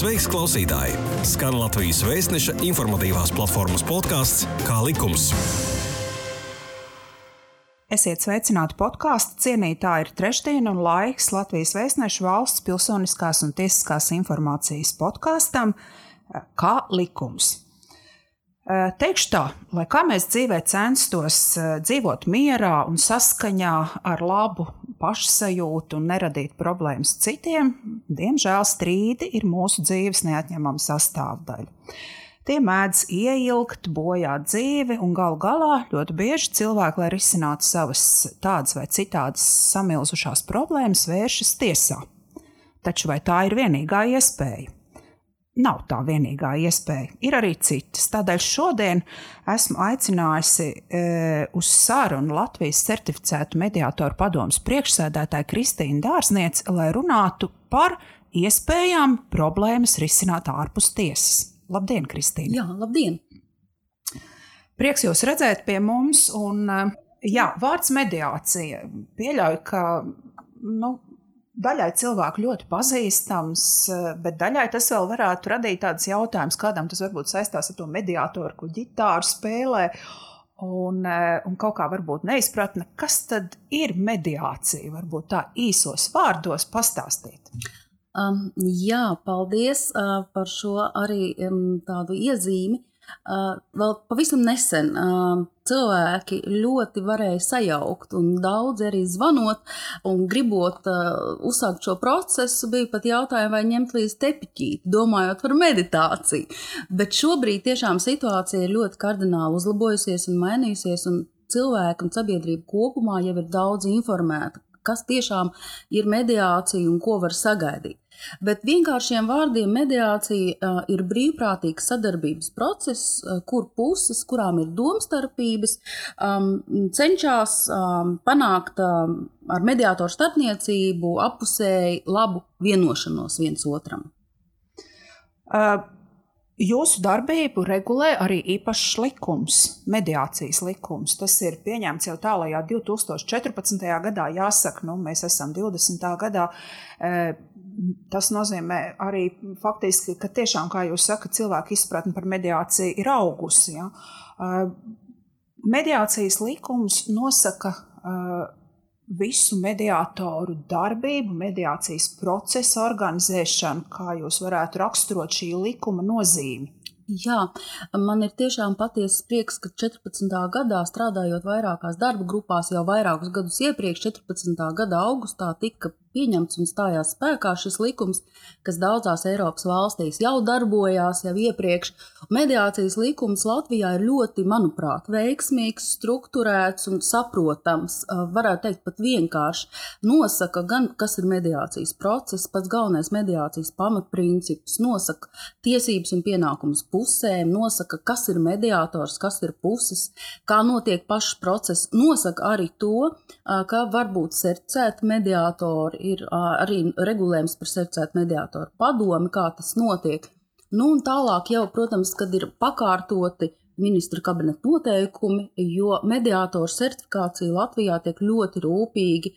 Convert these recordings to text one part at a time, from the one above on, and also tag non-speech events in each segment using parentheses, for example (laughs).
Sveiks, klausītāji! Skan Latvijas vēstneša informatīvās platformas podkāsts Kā likums. Esiet sveicināti podkāstu cienītāji. Ir trešdiena un laiks Latvijas vēstneša valsts pilsoniskās un tiesiskās informācijas podkāstam Kā likums. Teikšu tā, lai kā mēs dzīvē censtos dzīvot mierā un saskaņā ar labu pašsajūtu un neradīt problēmas citiem, diemžēl strīdi ir mūsu dzīves neatņemama sastāvdaļa. Tie mēdz ieilgt, bojāt dzīvi, un galu galā ļoti bieži cilvēki, lai risinātu savas tādas vai citādas samilzušās problēmas, vēršas tiesā. Taču vai tā ir vienīgā iespēja? Nav tā vienīgā iespēja. Ir arī citas. Tādēļ šodien esmu aicinājusi e, uz sarunu Latvijas certificētu mediātoru padomus priekšsēdētāju Kristīnu Dārznieci, lai runātu par iespējām problēmas risināt ārpus tiesas. Labdien, Kristīne! Jā, labdien! Prieks jūs redzēt pie mums. Un, e, jā, vārds mediācija. Pieļauju, ka nu, daļai cilvēku ļoti pazīstams, eh, bet daļai tas vēl varētu radīt tādus jautājumus, kādam tas varbūt saistās ar to mediātoru, ko ģitāru spēlē. Un, eh, un kaut kā varbūt neizpratne, kas tad ir mediācija? Varbūt tā īsos vārdos pastāstīt. Um, jā, paldies uh, par šo arī um, tādu iezīmi. Vēl pavisam nesen cilvēki ļoti varēja sajaukt, un daudzi arī zvanot un gribot uzsākt šo procesu, bija pat jautājumi, vai ņemt līdzi tepiķīti, domājot par meditāciju. Bet šobrīd tiešām situācija ir ļoti kardināli uzlabojusies un mainījusies, un cilvēki un sabiedrība kopumā jau ir daudz informēta, kas tiešām ir mediācija un ko var sagaidīt. Bet vienkāršiem vārdiem mediācija uh, ir brīvprātīgs sadarbības process, uh, kur puses, kurām ir domstarpības, um, cenšas um, panākt um, ar mediātoru starpniecību apusēji labu vienošanos viens otram. Uh. Jūsu darbību regulē arī īpašs likums, mediācijas likums. Tas ir pieņemts jau tālākajā 2014. gadā. Jāsaka, nu, mēs esam 20. gadā. Tas nozīmē arī faktiski, ka tiešām, kā jūs sakat, cilvēku izpratne par mediāciju ir augusi. Ja? Mediācijas likums nosaka visu mediātoru darbību, mediācijas procesa organizēšanu, kā jūs varētu raksturot šī likuma nozīmi? Jā, man ir tiešām patiesa prieks, ka 14. gadā, strādājot vairākās darba grupās, jau vairākus gadus iepriekš, 14. gada augustā, tika pieņemts un stājās spēkā šis likums, kas daudzās Eiropas valstīs jau darbojās jau iepriekš. Mediācijas likums Latvijā ir ļoti, manuprāt, veiksmīgs, strukturēts un saprotams. Varētu teikt, pat vienkārši nosaka gan, kas ir mediācijas process, pats galvenais mediācijas pamatprincips, nosaka tiesības un pienākumus pusēm, nosaka, kas ir mediātors, kas ir puses, kā notiek pašs process, nosaka arī to, ka var būt certificēti mediātori ir arī regulējums par certificētu mediātoru padomi, kā tas notiek. Nu, un tālāk jau, protams, kad ir pakārtoti ministra kabineta noteikumi, jo mediātoru certifikācija Latvijā tiek ļoti rūpīgi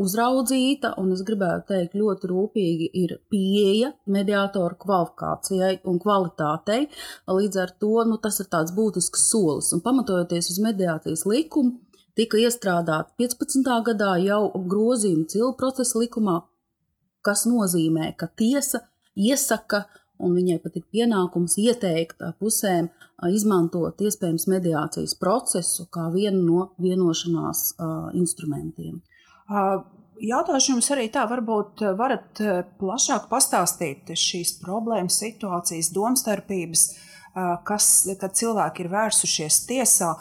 uzraudzīta, un es gribētu teikt, ļoti rūpīgi ir pieeja mediātoru kvalifikācijai un kvalitātei. Līdz ar to nu, tas ir tāds būtisks solis, un pamatojoties uz mediācijas likumu, tika iestrādāti 15. gadā jau grozījumi cilvu procesa likumā, kas nozīmē, ka tiesa iesaka, un viņai pat ir pienākums ieteikt pusēm izmantot iespējams mediācijas procesu kā vienu no vienošanās instrumentiem. Jautāšu jums arī tā, varbūt varat plašāk pastāstīt šīs problēmas, situācijas, domstarpības, kas, kad cilvēki ir vērsušies tiesā,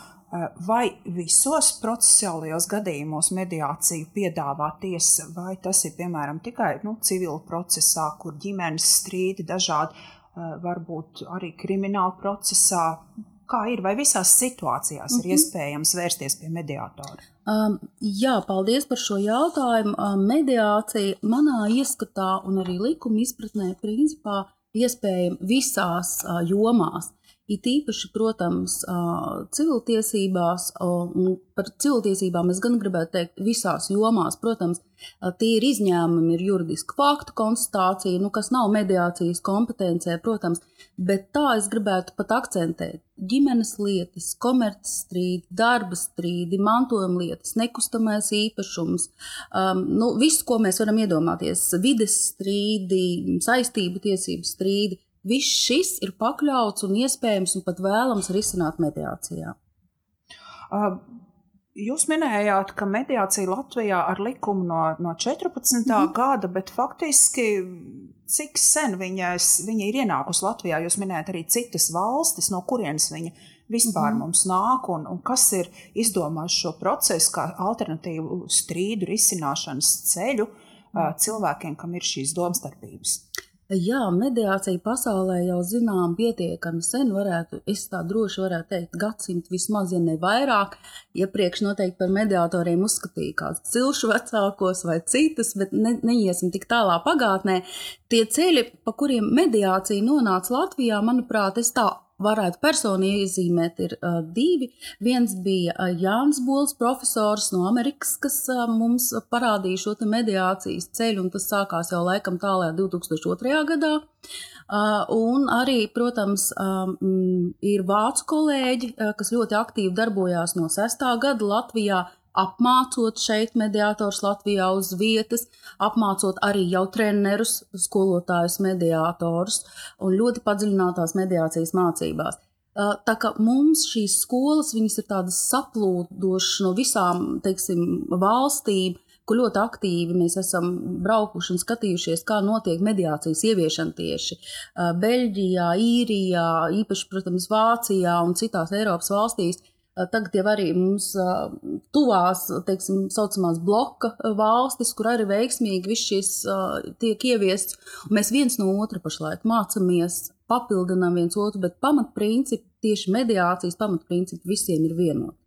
vai visos procesuālajos gadījumos mediāciju piedāvā tiesa, vai tas ir piemēram tikai nu, civila procesā, kur ģimenes strīdi dažādi, eh, varbūt arī krimināla procesā? Kā ir, vai visās situācijās mm -hmm. ir mhm. iespējams vērsties pie mediātora? Um, jā, paldies par šo jautājumu. Um, mediācija manā ieskatā un arī likuma izpratnē principā iespējama visās uh, jomās It īpaši, protams, civiltiesībās, un par civiltiesībām es gan gribētu teikt visās jomās, protams, tie ir izņēmumi, ir juridiska faktu konstatācija, nu, kas nav mediācijas kompetencē, protams, bet tā es gribētu pat akcentēt. Ģimenes lietas, komercstrīdi, darba strīdi, mantojuma lietas, nekustamais īpašums, um, nu, viss, ko mēs varam iedomāties, vides strīdi, saistību tiesību strīdi, Viss šis ir pakļauts un iespējams un pat vēlams risināt mediācijā. Uh, jūs minējāt, ka mediācija Latvijā ar likumu no, no 14. Mm -hmm. gada, bet faktiski cik sen viņas, viņa ir ienākusi Latvijā? Jūs minējāt arī citas valstis, no kurienes viņa vispār mm -hmm. mums nāk un, un kas ir izdomājis šo procesu kā alternatīvu strīdu risināšanas ceļu uh, cilvēkiem, kam ir šīs domstarpības. Jā, mediācija pasaulē jau zinām pietiekami sen, varētu, es tā droši varētu teikt, gadsimtu vismaz, ja ne vairāk. Iepriekš noteikti par mediātoriem uzskatīja kāds cilšu vecākos vai citus, bet ne, neiesim tik tālā pagātnē. Tie ceļi, pa kuriem mediācija nonāca Latvijā, manuprāt, es tā varētu personīgi iezīmēt, ir uh, divi. Viens bija uh, Jānis Bols, profesors no Amerikas, kas uh, mums parādīja šo mediācijas ceļu, un tas sākās jau laikam tālāk 2002. gadā. Uh, un arī, protams, um, ir vācu kolēģi, uh, kas ļoti aktīvi darbojās no 6. gada Latvijā apmācot šeit mediātors Latvijā uz vietas, apmācot arī jau trenerus, skolotājus, mediātorus un ļoti padziļinātās mediācijas mācībās. Tā kā mums šīs skolas ir tādas saplūdošas no visām teiksim, valstīm, kur ļoti aktīvi mēs esam braukuši un skatījušies, kā notiek mediācijas ieviešana tieši Beļģijā, Īrijā, īpaši, protams, Vācijā un citās Eiropas valstīs Tagad jau arī mums tuvās, teiksim, saucamās bloka valstis, kur arī veiksmīgi viss šis tiek ieviests. Mēs viens no otra pašlaik mācāmies, papildinām viens otru, bet pamatprincipi, tieši mediācijas pamatprincipi visiem ir vienoti.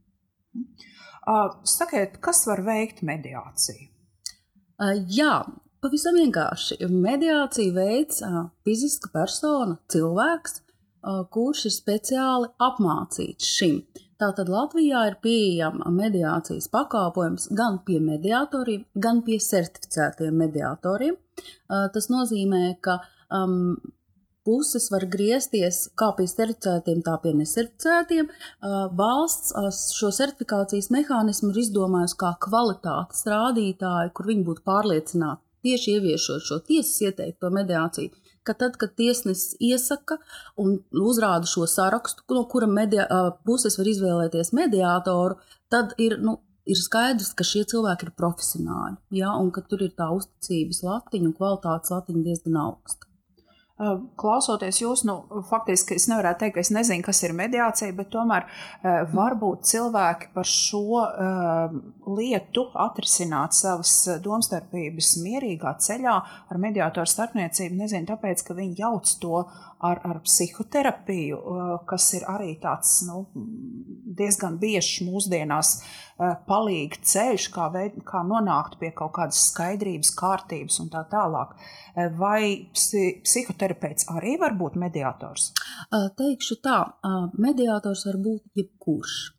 Sakiet, kas var veikt mediāciju? Jā, pavisam vienkārši. Mediāciju veids fiziska persona, cilvēks, kurš ir speciāli apmācīts šim. Tātad Latvijā ir pieejama mediācijas pakalpojums gan pie mediatoriem, gan pie certificētiem mediatoriem. Tas nozīmē, ka um, puses var griezties kā pie certificētiem, tā pie necertificētiem. Valsts šo certifikācijas mehānismu ir izdomājusi kā kvalitātes rādītāju, kur viņi būtu pārliecināti tieši ieviešot šo tiesas ieteikto mediāciju ka tad, kad tiesnesis iesaka un uzrāda šo sarakstu, no kura media, puses var izvēlēties mediātoru, tad ir, nu, ir skaidrs, ka šie cilvēki ir profesionāļi. Ja, un ka tur ir tā uzticības latiņa un kvalitātes latiņa diezgan augsta. Klausoties jūs, nu, faktiski es nevaru teikt, ka es nezinu, kas ir mediācija, bet tomēr varbūt cilvēki par šo lietu atrisināt savas domstarpības mierīgā ceļā ar mediātoru starpniecību, nezinu, tāpēc, ka viņi jauc to ar, ar psihoterapiju, kas ir arī tāds nu, diezgan biežs mūsdienās palīga ceļš, kā, veid, kā nonākt pie kaut kādas skaidrības, kārtības un tā tālāk. Vai psihoterapeits arī var būt mediātors? Teikšu tā, mediātors var būt jebkurš.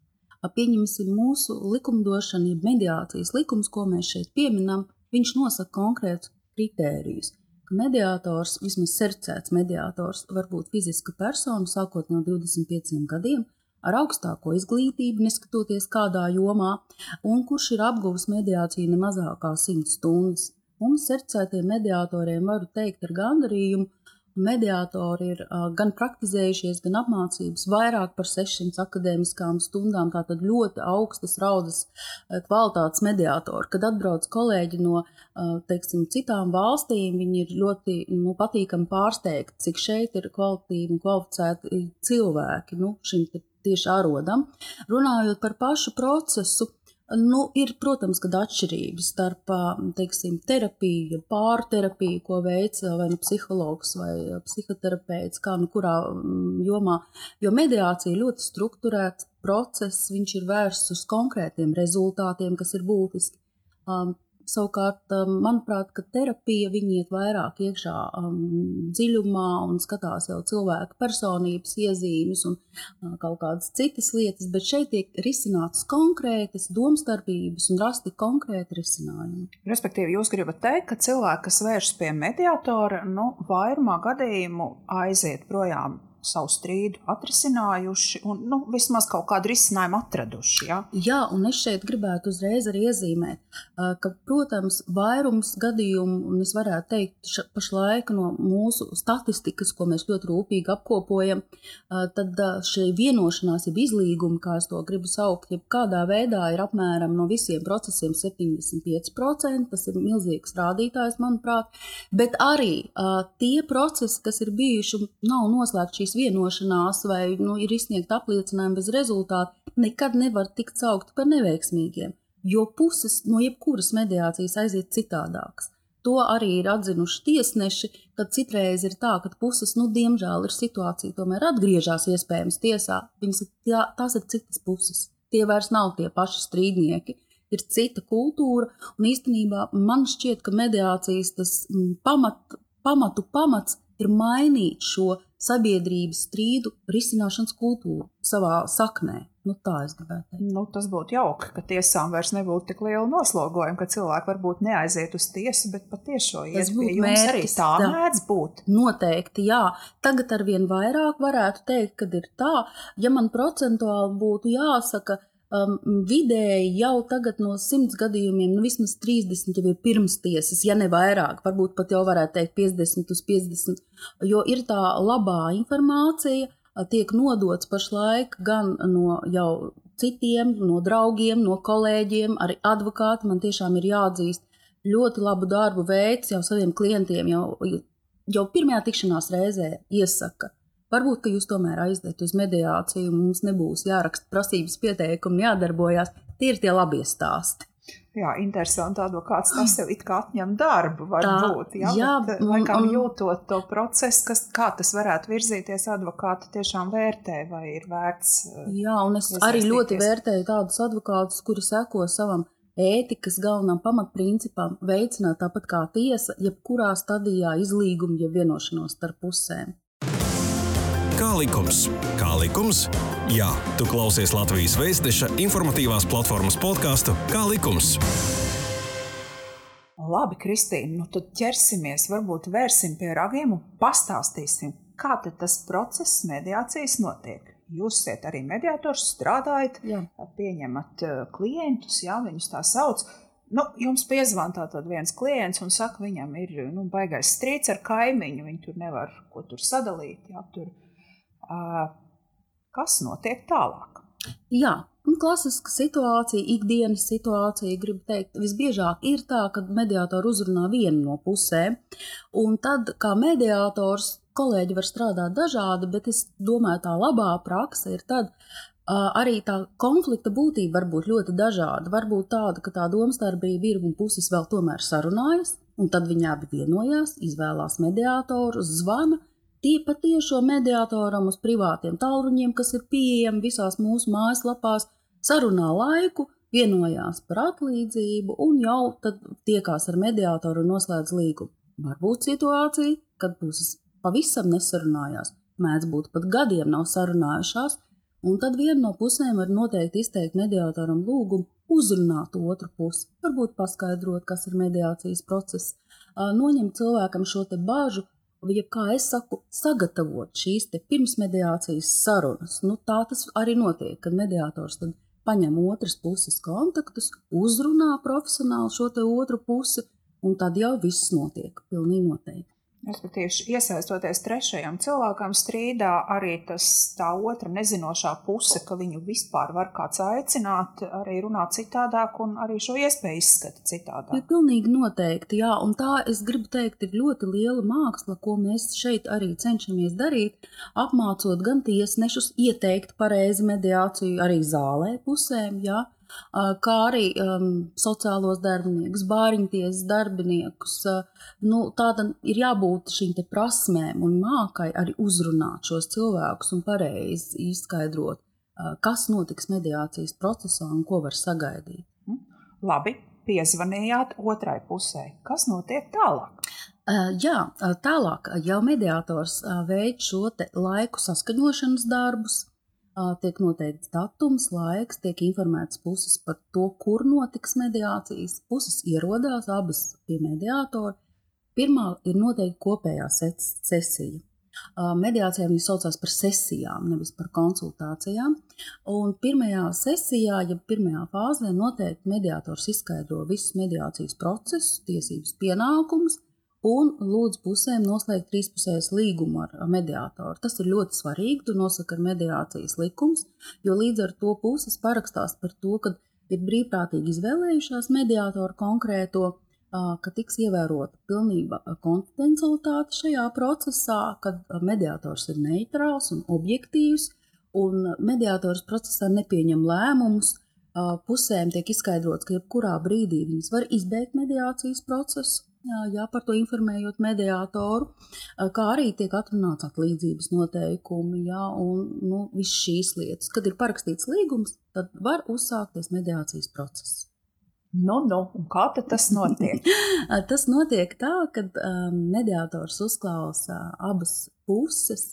Pieņemsim mūsu likumdošanu, jeb mediācijas likums, ko mēs šeit pieminam, viņš nosaka konkrētus kritērijus mediātors, vismaz cercēts mediātors, var būt fiziska persona sākot no 25 gadiem, ar augstāko izglītību, neskatoties kādā jomā, un kurš ir apguvis mediāciju ne mazāk kā 100 stundas. Mums cercētiem mediātoriem varu teikt ar gandarījumu, mediātori ir gan praktizējušies, gan apmācības vairāk par 600 akadēmiskām stundām. Tātad ļoti augstas raudas kvalitātes mediātori. Kad atbrauc kolēģi no teiksim, citām valstīm, viņi ir ļoti nu, patīkami pārsteigti, cik šeit ir kvalitīvi un kvalificēti cilvēki nu, šim tieši arodam. Runājot par pašu procesu, Nu, ir, protams, kad atšķirības starp teiksim, terapiju, pārterapiju, ko veic vai nu psihologs vai psihoterapeits, kā nu kurā jomā. Jo mediācija ir ļoti strukturēts process, viņš ir vērsts uz konkrētiem rezultātiem, kas ir būtiski. Savukārt, um, manuprāt, terapija iet vairāk iekšā um, dziļumā un skatās jau cilvēka personības iezīmes un uh, kaut kādas citas lietas, bet šeit tiek risinātas konkrētas domstarpības un rasti konkrēti risinājumi. Respektīvi, jūs gribat teikt, ka cilvēki, kas vēršas pie mediatora, nu, vairumā gadījumu aiziet projām savu strīdu atrisinājuši un nu, vismaz kaut kādu risinājumu atraduši. Ja? Jā, un es šeit gribētu uzreiz arī iezīmēt, ka, protams, vairums gadījumu, un es varētu teikt, pašlaik no mūsu statistikas, ko mēs ļoti rūpīgi apkopojam, tad šī vienošanās, jeb izlīguma, kā es to gribu saukt, jeb kādā veidā ir apmēram no visiem procesiem 75%. Tas ir milzīgs rādītājs, manuprāt, bet arī tie procesi, kas ir bijuši, nav noslēgti šīs vienošanās vai nu, ir izsniegta apliecinājuma bez rezultātu, nekad nevar tikt saukti par neveiksmīgiem, jo puses no jebkuras mediācijas aiziet citādākas. To arī ir atzinuši tiesneši, kad citreiz ir tā, ka puses, nu, diemžēl, ir situācija, tomēr atgriežas iespējams tiesā. Viņas ir tā, tās ir citas puses. Tie vairs nav tie paši strīdnieki, ir cita kultūra. Un īstenībā man šķiet, ka mediācijas tas mm, pamat, pamatu pamats ir mainīt šo sabiedrības strīdu risināšanas kultūru savā saknē. Nu, tā es gribētu teikt. Nu, tas būtu jauki, ka tiesām vairs nebūtu tik liela noslogojuma, ka cilvēki varbūt neaiziet uz tiesu, bet patiešo pie jums arī tā mēdz būt. Noteikti, jā. Tagad arvien vairāk varētu teikt, kad ir tā, ja man procentuāli būtu jāsaka, um, vidēji jau tagad no 100 gadījumiem, nu vismaz 30 jau ir pirmstiesas, ja ne vairāk, varbūt pat jau varētu teikt 50 uz 50, jo ir tā labā informācija, tiek nodots pašlaik gan no jau citiem, no draugiem, no kolēģiem, arī advokāti. Man tiešām ir jāatzīst ļoti labu darbu veids jau saviem klientiem, jau, jau pirmajā tikšanās reizē iesaka Varbūt, ka jūs tomēr aiziet uz mediāciju, mums nebūs jāraksta prasības pieteikumi, jādarbojas. Tie ir tie labie stāsti. Jā, interesanti. Advokāts tas jau it kā atņem darbu, varbūt. Jā, jā bet, un, laikam un, jūtot to procesu, kas, kā tas varētu virzīties, advokāti tiešām vērtē, vai ir vērts. Eh, jā, un es arī ļoti vērtēju tādus advokātus, kuri seko savam ētikas galvenām pamatprincipām, veicināt tāpat kā tiesa, jebkurā stadijā izlīgumu, ja vienošanos starp pusēm. Kā likums? Kā likums? Jā, tu klausies Latvijas Vēstneša informatīvās platformas podkāstu Kā likums? Labi, Kristīna, nu tad ķersimies, varbūt vērsim pie ragiem un pastāstīsim, kā tas process mediācijas notiek. Jūs esat arī mediātors, strādājat, jā. pieņemat uh, klientus, jā, viņus tā sauc. Nu, jums piezvanā viens klients un saka, viņam ir nu, baigais strīds ar kaimiņu. Viņi tur nevar ko tur sadalīt. Jā, tur Kas notiek tālāk? Jā, klasiska situācija, ikdienas situācija, gribu teikt, visbiežāk ir tā, ka mediātori uzrunā vienu no pusēm, un tad kā mediātors kolēģi var strādāt dažādi, bet es domāju, tā labā praksa ir tad, arī tā konflikta būtība var būt ļoti dažāda. Varbūt tāda, ka tā domstarpība ir un puses vēl tomēr sarunājas, un tad viņi abi vienojās, izvēlās mediātoru, zvana, Tie patiešo mediātoram uz privātiem tālruņiem, kas ir pieejami visās mūsu mājaslapās, sarunā laiku, vienojās par atlīdzību un jau tad tiekās ar mediātoru un noslēdz līgumu. Var būt situācija, kad puses pavisam nesarunājās, mēdz būt pat gadiem nav sarunājušās, un tad viena no pusēm var noteikti izteikt mediātoram lūgumu uzrunāt otru pusi, varbūt paskaidrot, kas ir mediācijas process, noņemt cilvēkam šo te bāžu, ja kā es saku, sagatavot šīs pirmsmediācijas sarunas. Nu, tā tas arī notiek, kad mediātors paņem otras puses kontaktus, uzrunā profesionāli šo otru pusi, un tad jau viss notiek pilnīgi noteikti. Respektīvi, iesaistoties trešajam cilvēkam strīdā, arī tas tā otra nezinošā puse, ka viņu vispār var kāds aicināt, arī runāt citādāk un arī šo iespēju izskata citādāk. Ja, pilnīgi noteikti, jā, un tā es gribu teikt, ir ļoti liela māksla, ko mēs šeit arī cenšamies darīt, apmācot gan tiesnešus, ieteikt pareizi mediāciju arī zālē pusēm, jā, kā arī um, sociālos darbiniekus, bāriņtiesas darbiniekus. Nu, tāda ir jābūt šīm prasmēm un mākai arī uzrunāt šos cilvēkus un pareizi izskaidrot, kas notiks mediācijas procesā un ko var sagaidīt. Hm? Labi, piezvanījāt otrai pusē. Kas notiek tālāk? Jā, tālāk jau mediātors veic šo laiku saskaņošanas darbus. Tiek noteikts datums, laiks, tiek informēts puses par to, kur notiks mediācijas. Puses ierodās abas pie mediātora. Pirmā ir noteikti kopējā sesija. Mediācijā viņas saucās par sesijām, nevis par konsultācijām. Un pirmajā sesijā, ja pirmajā fāzē, noteikti mediātors izskaidro visus mediācijas procesus, tiesības pienākumus un lūdz pusēm noslēgt trīspusējas līgumu ar mediātoru. Tas ir ļoti svarīgi, tu nosaka mediācijas likums, jo līdz ar to puses parakstās par to, ka ir brīvprātīgi izvēlējušās mediātoru konkrēto ka tiks ievērota pilnība konfidencialitāte šajā procesā, kad mediātors ir neitrāls un objektīvs, un mediātors procesā nepieņem lēmumus. Pusēm tiek izskaidrots, ka jebkurā brīdī viņas var izbeigt mediācijas procesu, jā, par to informējot mediātoru, kā arī tiek atrunāts atlīdzības noteikumi, jā, un nu, viss šīs lietas. Kad ir parakstīts līgums, tad var uzsākties mediācijas process. Nu, nu, kā tas notiek? (laughs) tas notiek tā, ka um, mediātors uzklausa abas puses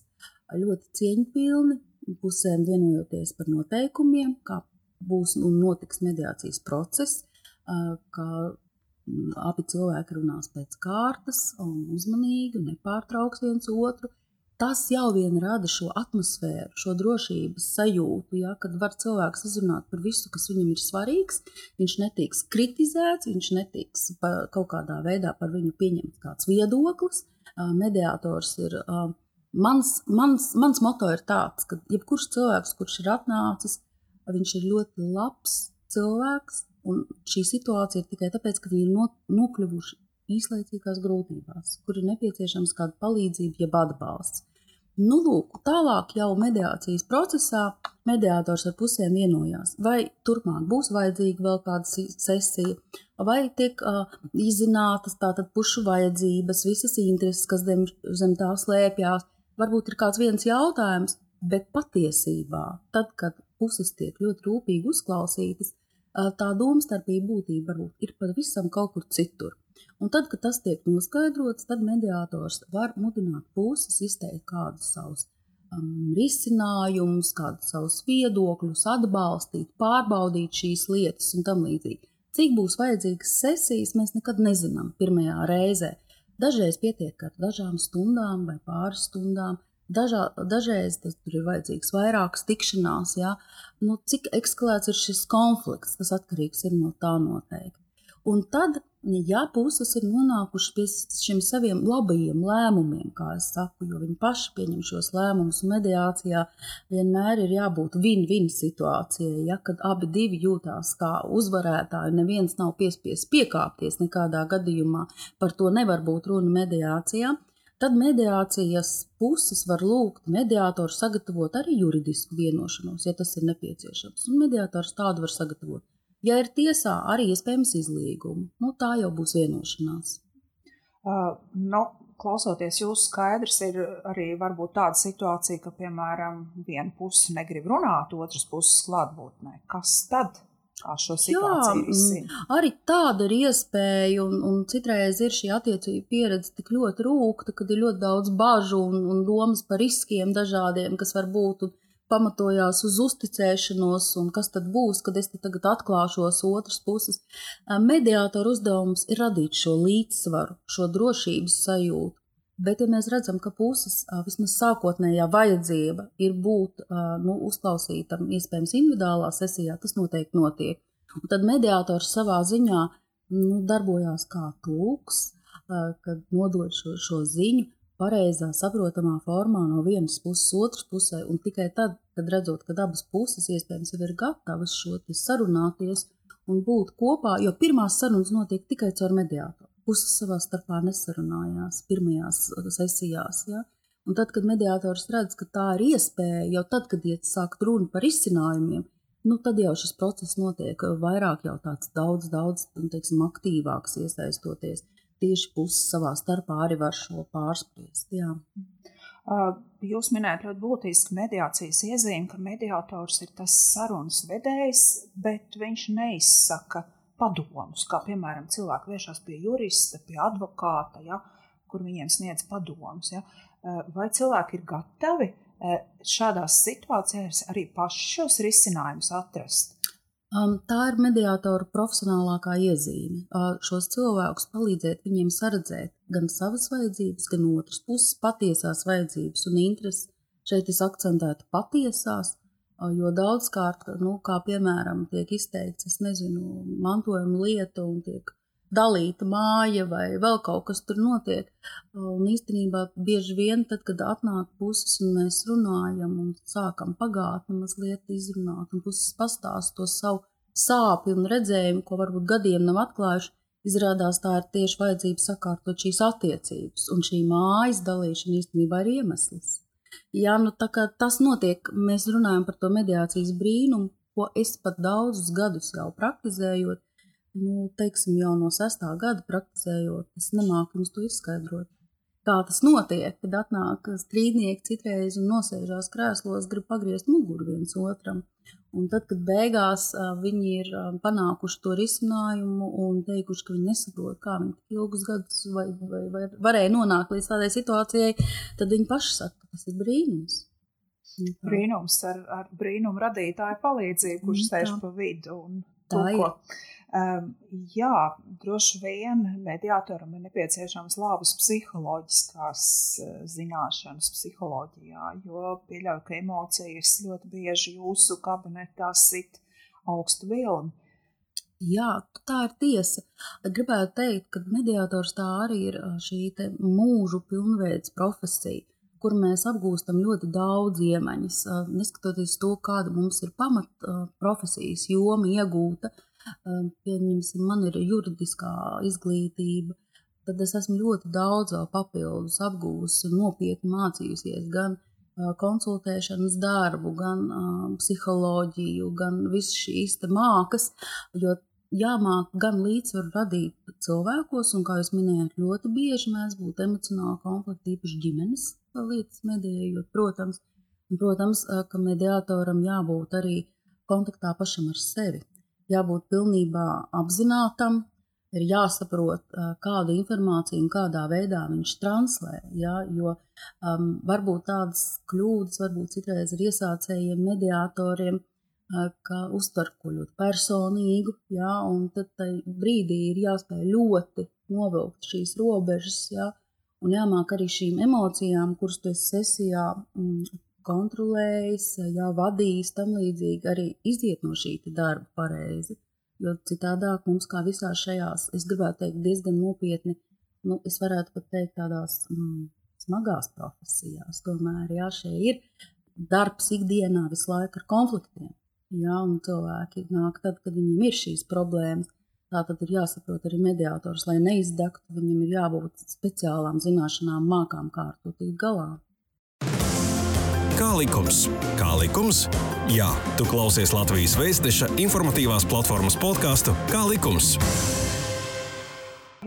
ļoti cieņpilni, pusēm vienojoties par noteikumiem, kā būs un notiks mediācijas process, uh, kā abi cilvēki runās pēc kārtas un uzmanīgi un nepārtrauks viens otru tas jau vien rada šo atmosfēru, šo drošības sajūtu, ja, kad var cilvēks izrunāt par visu, kas viņam ir svarīgs. Viņš netiks kritizēts, viņš netiks kaut kādā veidā par viņu pieņemts kāds viedoklis. Mediātors ir. Mans, mans, mans moto ir tāds, ka jebkurš cilvēks, kurš ir atnācis, viņš ir ļoti labs cilvēks, un šī situācija ir tikai tāpēc, ka viņi ir nokļuvuši īslaicīgās grūtībās, kur ir nepieciešams kāda palīdzība, jeb atbalsts. Nu, lūk, tālāk jau mediācijas procesā mediātors ar pusēm vienojās, vai turpmāk būs vajadzīga vēl kāda sesija, vai tiek uh, izzinātas tātad pušu vajadzības, visas intereses, kas zem, zem tā slēpjās. Varbūt ir kāds viens jautājums, bet patiesībā, tad, kad puses tiek ļoti rūpīgi uzklausītas, tā domstarpība būtība varbūt ir pavisam kaut kur citur. Un tad, kad tas tiek noskaidrots, tad mediātors var mudināt puses izteikt kādus savus um, risinājumus, kādus savus viedokļus, atbalstīt, pārbaudīt šīs lietas un tam līdzīgi. Cik būs vajadzīgas sesijas, mēs nekad nezinām pirmajā reizē. Dažreiz pietiek ar dažām stundām vai pāris stundām, Dažā, dažreiz tas ir vajadzīgs vairākas tikšanās, ja? nu, cik ekskalēts ir šis konflikts, tas atkarīgs ir no tā noteikti. Un tad ja puses ir nonākušas pie šiem saviem labajiem lēmumiem, kā es saku, jo viņi paši pieņem šos lēmumus, mediācijā vienmēr ir jābūt win-win situācijai, ja kad abi divi jūtās kā uzvarētāji, neviens nav piespiests piekāpties nekādā gadījumā, par to nevar būt runa mediācijā. Tad mediācijas puses var lūgt mediātoru sagatavot arī juridisku vienošanos, ja tas ir nepieciešams. Un mediātors tādu var sagatavot. Ja ir tiesā, arī iespējams izlīguma. Nu, tā jau būs vienošanās. Uh, nu, klausoties jūsu skaidrs, ir arī tāda situācija, ka, piemēram, viena puse negrib runāt, otras puses klātbūtnē. Kas tad? Kā šo situāciju Jā, risina? Arī tāda ir iespēja, un, un citreiz ir šī attiecība pieredze tik ļoti rūkta, kad ir ļoti daudz bažu un, un domas par riskiem dažādiem, kas var būt. Pamatojās uz uzticēšanos, un kas tad būs, kad es tagad atklāšos otras puses. Mediātora uzdevums ir radīt šo līdzsvaru, šo drošības sajūtu. Bet, ja mēs redzam, ka puses vismaz sākotnējā vajadzība ir būt nu, uzklausītam, iespējams, individuālā sesijā, tas noteikti notiek. Un tad mediātors savā ziņā nu, darbojās kā tulks, kad nodod šo, šo ziņu, pareizā, saprotamā formā no vienas puses, otras pusē, un tikai tad, kad redzot, ka abas puses iespējams jau ir gatavas šo sarunāties un būt kopā, jo pirmās sarunas notiek tikai caur mediātoru. Puses savā starpā nesarunājās pirmajās sesijās. Ja? Un tad, kad mediātors redz, ka tā ir iespēja, jau tad, kad iet sākt runa par izcinājumiem, nu, tad jau šis process notiek vairāk jau tāds daudz, daudz, teiksim, aktīvāks iesaistoties tieši puses savā starpā arī var šo pārspriest. Jā. Jūs minējat ļoti būtisku mediācijas iezīmi, ka mediātors ir tas sarunas vedējs, bet viņš neizsaka padomus, kā piemēram cilvēki vēršas pie jurista, pie advokāta, ja, kur viņiem sniedz padomus. Ja. Vai cilvēki ir gatavi šādās situācijās arī paši šos risinājumus atrast? Um, tā ir mediātora profesionālākā iezīme. Uh, šos cilvēkus palīdzēt viņiem saredzēt gan savas vajadzības, gan otras puses patiesās vajadzības un intereses. Šeit es akcentētu patiesās, jo daudzkārt, nu, kā piemēram, tiek izteikts, es nezinu, mantojuma lieta un tiek dalīta māja vai vēl kaut kas tur notiek. Un īstenībā bieži vien, tad, kad atnāk puses un mēs runājam un sākam pagātni mazliet izrunāt, un puses pastāst to savu sāpju un redzējumu, ko varbūt gadiem nav atklājuši, izrādās tā ir tieši vajadzība sakārtot šīs attiecības, un šī mājas dalīšana īstenībā ir iemesls. Jā, nu tas notiek, mēs runājam par to mediācijas brīnumu, ko es pat daudzus gadus jau praktizējot, nu, teiksim, jau no sestā gada praktizējot, es nemāku jums to izskaidrot. Kā tas notiek, kad atnāk strīdnieki citreiz un nosēžās krēslos, grib pagriezt muguru viens otram. Un tad, kad beigās viņi ir panākuši to risinājumu un teikuši, ka viņi nesaprot, kā viņi tik ilgus gadus vai, vai, vai varēja nonākt līdz tādai situācijai, tad viņi paši saka, ka tas ir brīnums. Brīnums ar, ar brīnumu radītāju palīdzību, kurš sēž pa vidu un Tā tulko. ir. Jā, droši vien mediātoram ir nepieciešams labas psiholoģiskās uh, zināšanas psiholoģijā, jo pieļauju, ka emocijas ļoti bieži jūsu kabinetā sit augstu vilni. Jā, tā ir tiesa. Gribētu teikt, ka mediātors tā arī ir šī mūžu pilnveids profesija, kur mēs apgūstam ļoti daudz iemaņas. Neskatoties to, kāda mums ir pamat profesijas joma iegūta, pieņemsim, man ir juridiskā izglītība, tad es esmu ļoti daudz papildus apgūsi un nopietni mācījusies gan konsultēšanas darbu, gan psiholoģiju, gan visas šīs mākas, jo jāmāk gan līdzsvaru radīt cilvēkos, un, kā jūs minējāt, ļoti bieži mēs būtu emocionāli konflikti, īpaši ģimenes lietas medējot, protams, protams, ka mediātoram jābūt arī kontaktā pašam ar sevi jābūt pilnībā apzinātam, ir jāsaprot, kādu informāciju un kādā veidā viņš translē. Ja, jo um, varbūt tādas kļūdas, varbūt citreiz ar iesācējiem, mediatoriem, uh, ka uztver ko ļoti personīgu, ja, un tad brīdī ir jāspēj ļoti novilkt šīs robežas, ja, un jāmāk arī šīm emocijām, kuras tu esi sesijā kontrolējis, jā, vadījis, tam līdzīgi arī iziet no šī darba pareizi. Jo citādāk mums, kā visās šajās, es gribētu teikt, diezgan nopietni, nu, es varētu pat teikt, tādās mm, smagās profesijās, tomēr, jā, šie ir darbs ikdienā visu laiku ar konfliktiem. Jā, un cilvēki nāk tad, kad viņiem ir šīs problēmas. Tā tad ir jāsaprot arī mediātors, lai neizdegtu, viņam ir jābūt speciālām zināšanām, mākām, kā ar to tikt galā. Kā likums? Kā likums? Jā, tu klausies Latvijas Vēstneša informatīvās platformas podkāstu Kā likums?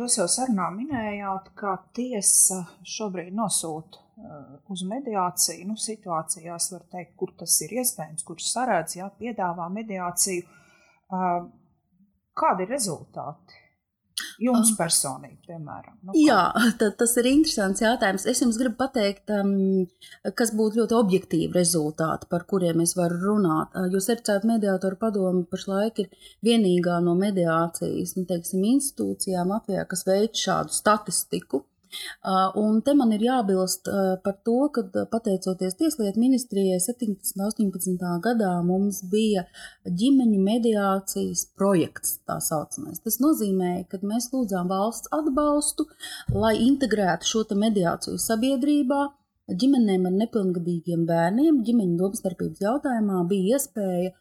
Jūs jau sarunā minējāt, ka tiesa šobrīd nosūta uh, uz mediāciju, nu, situācijās, var teikt, kur tas ir iespējams, kurš sarādz, jā, piedāvā mediāciju. Uh, kādi ir rezultāti? Jums personīgi, piemēram. Nu? Jā, (laughs) tad, tas ir interesants jautājums. Es jums gribu pateikt, um, kas būtu ļoti objektīvi rezultāti, par kuriem es varu runāt. Jo certificēta mediātora padome pašlaik ir vienīgā no mediācijas nu, teiksim, institūcijām Latvijā, kas veic šādu statistiku. Un te man ir jābilst par to, ka pateicoties Tieslietu ministrijai 17. un 18. gadā mums bija ģimeņu mediācijas projekts, tā saucamais. Tas nozīmē, ka mēs lūdzām valsts atbalstu, lai integrētu šo mediāciju sabiedrībā, ģimenēm ar nepilngadīgiem bērniem ģimeņu domstarpības jautājumā bija iespēja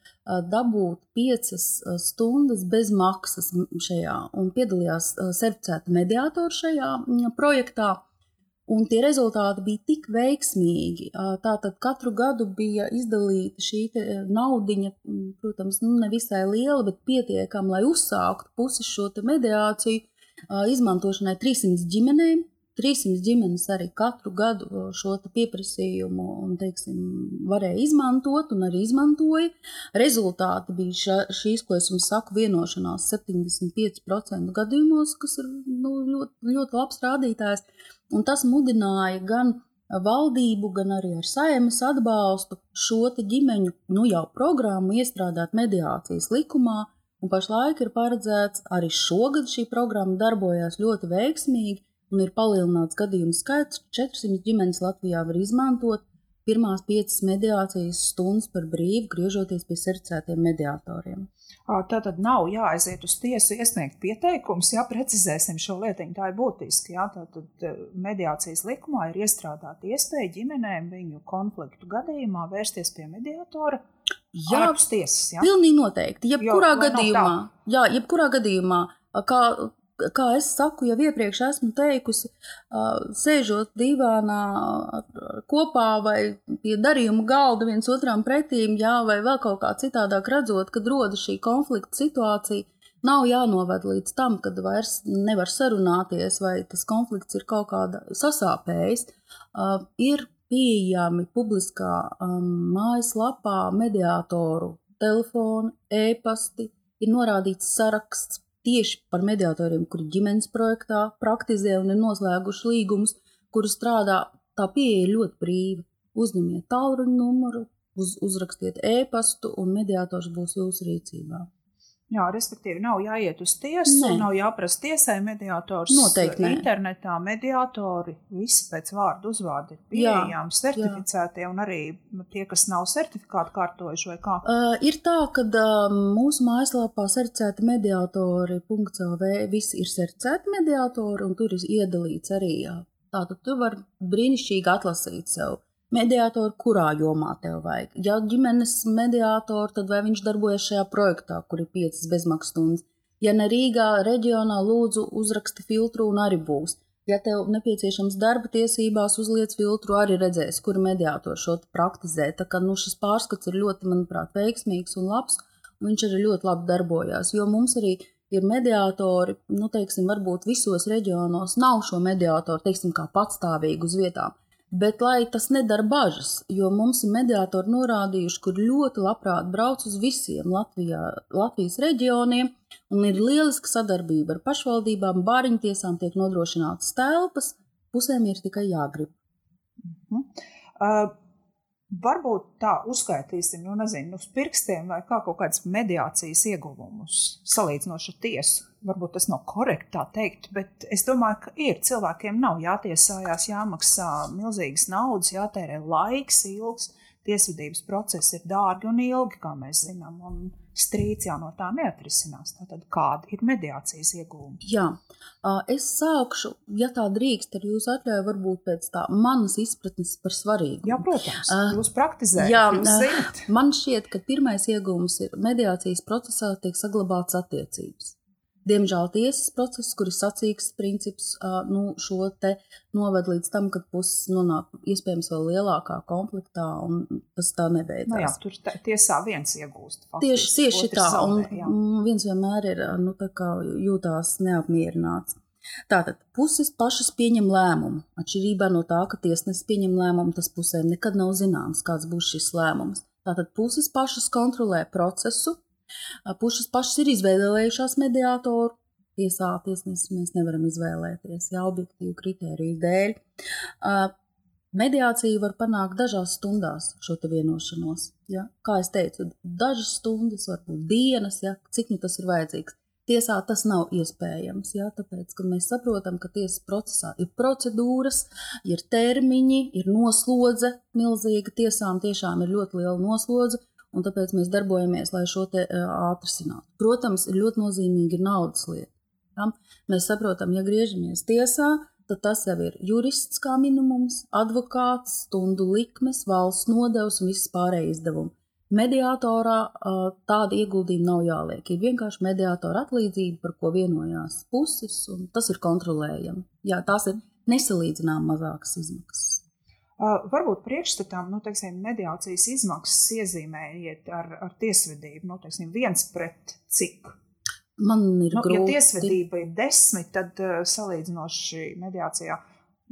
dabūt piecas stundas bez maksas šajā, un piedalījās certificēta mediātori šajā projektā. Un tie rezultāti bija tik veiksmīgi. Tātad katru gadu bija izdalīta šī naudiņa, protams, nu, nevisai liela, bet pietiekama, lai uzsāktu pusi šo mediāciju izmantošanai 300 ģimenēm 300 ģimenes arī katru gadu šo pieprasījumu teiksim, varēja izmantot un arī izmantoja. Rezultāti bija ša, šīs, ko es jums saku, vienošanās 75% gadījumos, kas ir nu, ļoti, ļoti labs rādītājs. Un tas mudināja gan valdību, gan arī ar saimas atbalstu šo ģimeņu nu, jau programmu iestrādāt mediācijas likumā. Un pašlaik ir paredzēts arī šogad šī programma darbojās ļoti veiksmīgi un ir palielināts gadījumu skaits. 400 ģimenes Latvijā var izmantot pirmās piecas mediācijas stundas par brīvu, griežoties pie certificētiem mediatoriem. Tā tad nav jāaiziet uz tiesu, iesniegt pieteikums, ja precizēsim šo lietiņu. Tā ir būtiski. Jā, tad mediācijas likumā ir iestrādāta iespēja ģimenēm viņu konfliktu gadījumā vērsties pie mediatora. Jā, tiesas, jā. pilnīgi noteikti. Jebkurā jo, gadījumā, jā, jebkurā gadījumā, kā kā es saku, jau iepriekš esmu teikusi, sēžot divānā kopā vai pie darījuma galda viens otram pretīm, jā, vai vēl kaut kā citādāk redzot, kad rodas šī konflikta situācija, nav jānoved līdz tam, kad vairs nevar sarunāties vai tas konflikts ir kaut kāda sasāpējis. Ir pieejami publiskā mājaslapā mediātoru telefoni, e-pasti, ir norādīts saraksts tieši par mediatoriem, kuri ģimenes projektā praktizē un ir noslēguši līgumus, kuru strādā. Tā pieeja ir ļoti brīva. Uzņemiet tālruņa numuru, uz, uzrakstiet e-pastu, un mediātors būs jūsu rīcībā. Jā, respektīvi, nav jāiet uz tiesu, Nē. nav jāprasa tiesai mediātors. Noteikti. Nē. Internetā mediātori visi pēc vārdu uzvārdu ir pieejami, certificētie, jā. un arī tie, kas nav certifikāti kārtojuši vai kā. Uh, ir tā, ka uh, mūsu mājaslapā certificēti mediātori.clv visi ir certificēti mediātori, un tur ir iedalīts arī. Jā. Tātad tu vari brīnišķīgi atlasīt sev mediātoru, kurā jomā tev vajag. Ja ģimenes mediātoru, tad vai viņš darbojas šajā projektā, kur ir piecas bezmaksas stundas. Ja ne Rīgā, reģionā, lūdzu, uzraksti filtru un arī būs. Ja tev nepieciešams darba tiesībās, uzliec filtru, arī redzēs, kur mediātors šo praktizē. Tā kā nu, šis pārskats ir ļoti, manuprāt, veiksmīgs un labs, un viņš arī ļoti labi darbojās. Jo mums arī ir mediātori, nu, teiksim, varbūt visos reģionos nav šo mediātoru, teiksim, kā patstāvīgi uz vietām. Bet lai tas nedara bažas, jo mums ir mediātori norādījuši, kur ļoti labprāt brauc uz visiem Latvijā, Latvijas reģioniem, un ir lieliska sadarbība ar pašvaldībām, bāriņtiesām tiek nodrošinātas telpas, pusēm ir tikai jāgrib. Uh -huh. uh, Varbūt tā uzskaitīsim, nu, nezinu, uz pirkstiem vai kā kaut kādas mediācijas ieguvumus, salīdzinoši ar tiesu. Varbūt tas nav korekti tā teikt, bet es domāju, ka ir cilvēkiem nav jātiesājās, jāmaksā milzīgas naudas, jātērē laiks ilgs. Tiesvedības procesi ir dārgi un ilgi, kā mēs zinām, un strīds jau no tā neatrisinās. Tātad, kāda ir mediācijas iegūma? Jā, es sākšu, ja tā drīkst, ar jūsu atļauju, varbūt pēc tā manas izpratnes par svarīgu. Jā, protams, jūs praktizējat. Jā, jūs man šķiet, ka pirmais iegūms ir mediācijas procesā tiek saglabāts attiecības. Diemžēl tiesas process, kur ir sacīks princips, nu, šo te noved līdz tam, ka puses nonāk iespējams vēl lielākā konfliktā, un tas tā nebeidzās. Nu jā, tur tiesā viens iegūst. Faktiski, tieši tieši tā, zaudē, un viens vienmēr ir, nu, tā jūtās neapmierināts. Tātad puses pašas pieņem lēmumu. Atšķirībā no tā, ka tiesnesis pieņem lēmumu, tas pusēm nekad nav zināms, kāds būs šis lēmums. Tātad puses pašas kontrolē procesu, Pušas pašas ir izvēlējušās mediātoru. Tiesā tiesnesis mēs nevaram izvēlēties, ja objektīvu kritēriju dēļ. Mediācija var panākt dažās stundās šo vienošanos. Ja? Kā jau teicu, dažas stundas, varbūt dienas, ja? cik nu tas ir vajadzīgs. Tiesā tas nav iespējams, ja? tāpēc, ka mēs saprotam, ka tiesas procesā ir procedūras, ir termiņi, ir noslodze milzīga. Tiesām tiešām ir ļoti liela noslodze, un tāpēc mēs darbojamies, lai šo te atrisinātu. Protams, ļoti nozīmīgi ir naudas lieta. Ja? Mēs saprotam, ja griežamies tiesā, tad tas jau ir jurists kā minimums, advokāts, stundu likmes, valsts nodevs un viss pārējais izdevumi. Mediātorā tāda ieguldījuma nav jāliek. Ir vienkārši mediātora atlīdzība, par ko vienojās puses, un tas ir kontrolējami. Jā, tās ir nesalīdzināmas mazākas izmaksas. Uh, varbūt priekšstatām, nu, teiksim, mediācijas izmaksas iezīmējiet ar, ar tiesvedību, nu, teiksim, viens pret cik. Man ir nu, grūti. Ja tiesvedība ir desmit, tad uh, salīdzinoši mediācijā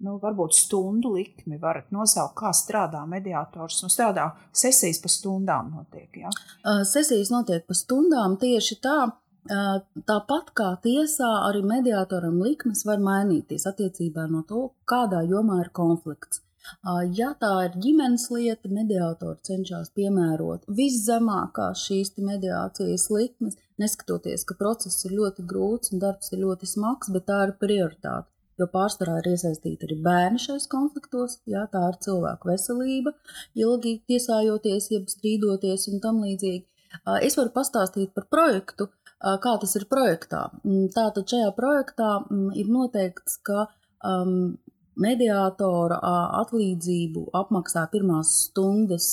nu, varbūt stundu likmi varat nosaukt, kā strādā mediātors. Nu, strādā sesijas pa stundām notiek, ja? Sesijas notiek pa stundām tieši tā. Tāpat kā tiesā, arī mediātoram likmes var mainīties attiecībā no to, kādā jomā ir konflikts. Ja tā ir ģimenes lieta, mediātori cenšas piemērot viszemākās šīs mediācijas likmes, neskatoties, ka process ir ļoti grūts un darbs ir ļoti smags, bet tā ir prioritāte jo pārsvarā ir iesaistīti arī bērni šajos konfliktos. Jā, tā ir cilvēku veselība, ilgi tiesājoties, jeb strīdoties un tam līdzīgi. Es varu pastāstīt par projektu, kā tas ir projektā. Mm, tātad šajā projektā mm, ir noteikts, ka um, mediātora atlīdzību apmaksā pirmās stundas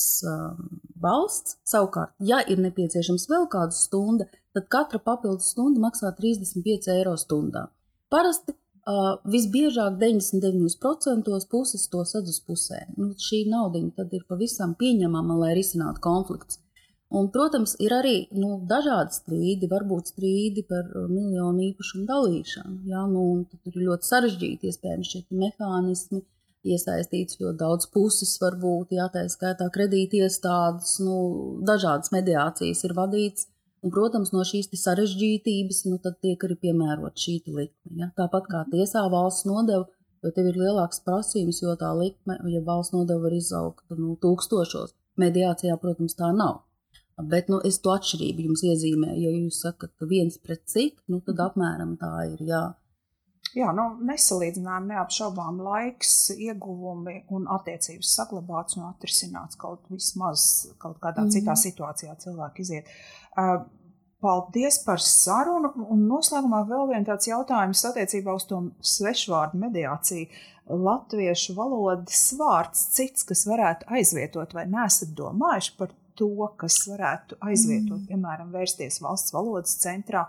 valsts. Savukārt, ja ir nepieciešams vēl kāda stunda, tad katra papildus stunda maksā 35 eiro stundā. Parasti Uh, visbiežāk 99% puses to sadz uz pusē. Nu, šī nauda tad ir pavisam pieņemama, lai risinātu konflikts. Un, protams, ir arī nu, dažādi strīdi, varbūt strīdi par miljonu īpašumu dalīšanu. Jā, nu, tur ir ļoti sarežģīti iespējams šie mehānismi, iesaistīts ļoti daudz puses, varbūt jā, tā skaitā kredītiestādes, nu, dažādas mediācijas ir vadītas. Un, protams, no šīs sarežģītības nu, tiek arī piemērota šī likme. Ja? Tāpat kā tiesā valsts nodeva, jo tev ir lielāks prasījums, jo tā likme, ja valsts nodeva var izaugt nu, tūkstošos, mediācijā, protams, tā nav. Bet nu, es to atšķirību jums iezīmēju. Ja jūs sakat, viens pret cik, nu, tad apmēram tā ir. Jā. Jā, nu, nesalīdzinām, neapšaubām laiks, ieguvumi un attiecības saglabāts un atrisināts kaut vismaz kaut kādā mm. citā situācijā cilvēki iziet. Uh, paldies par sarunu. Un noslēgumā vēl viens tāds jautājums attiecībā uz to svešvārdu mediāciju. Latviešu valodas vārds cits, kas varētu aizvietot, vai nesat domājuši par to, kas varētu aizvietot, mm. piemēram, vērsties valsts valodas centrā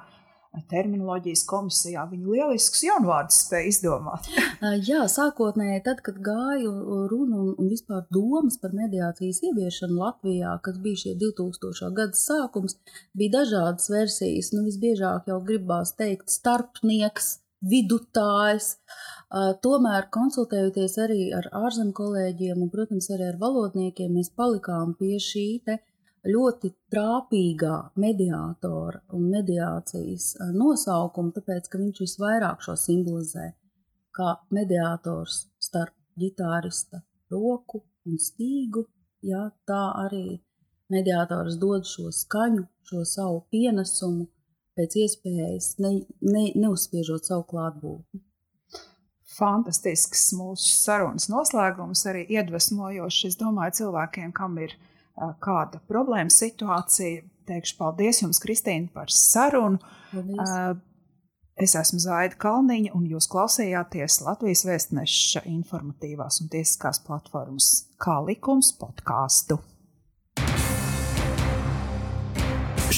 terminoloģijas komisijā. Viņi lielisks jaunvārdus spēja izdomāt. (laughs) Jā, sākotnēji, tad, kad gāju runu un vispār domas par mediācijas ieviešanu Latvijā, kas bija šie 2000. gada sākums, bija dažādas versijas. Nu, visbiežāk jau gribās teikt starpnieks, vidutājs. Tomēr, konsultējoties arī ar ārzemju kolēģiem un, protams, arī ar valodniekiem, mēs palikām pie šī ļoti trāpīgā mediātora un mediācijas nosaukuma, tāpēc, ka viņš visvairāk šo simbolizē kā mediātors starp ģitārista roku un stīgu. Jā, tā arī mediātors dod šo skaņu, šo savu pienesumu, pēc iespējas ne, ne, neuzspiežot savu klātbūtni. Fantastisks mūsu sarunas noslēgums, arī iedvesmojošs. Es domāju, cilvēkiem, kam ir kāda problēma situācija. Teikšu paldies jums, Kristīne, par sarunu. Paldies. Es esmu Zaida Kalniņa, un jūs klausījāties Latvijas vēstneša informatīvās un tiesiskās platformas Kā likums podkāstu.